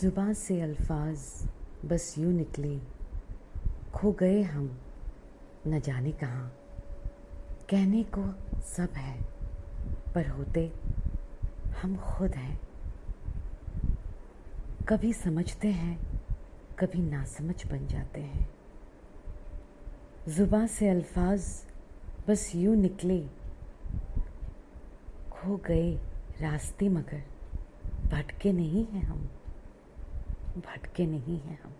ज़ुबान से अल्फाज, बस यूँ निकले। खो गए हम, न जाने कहाँ। कहने को सब है, पर होते हम खुद हैं। कभी समझते हैं, कभी नासमझ बन जाते हैं। ज़ुबान से अल्फाज, बस यूँ निकले। खो गए रास्ते मगर, भटके नहीं हैं हम। भटके नहीं हैं हम।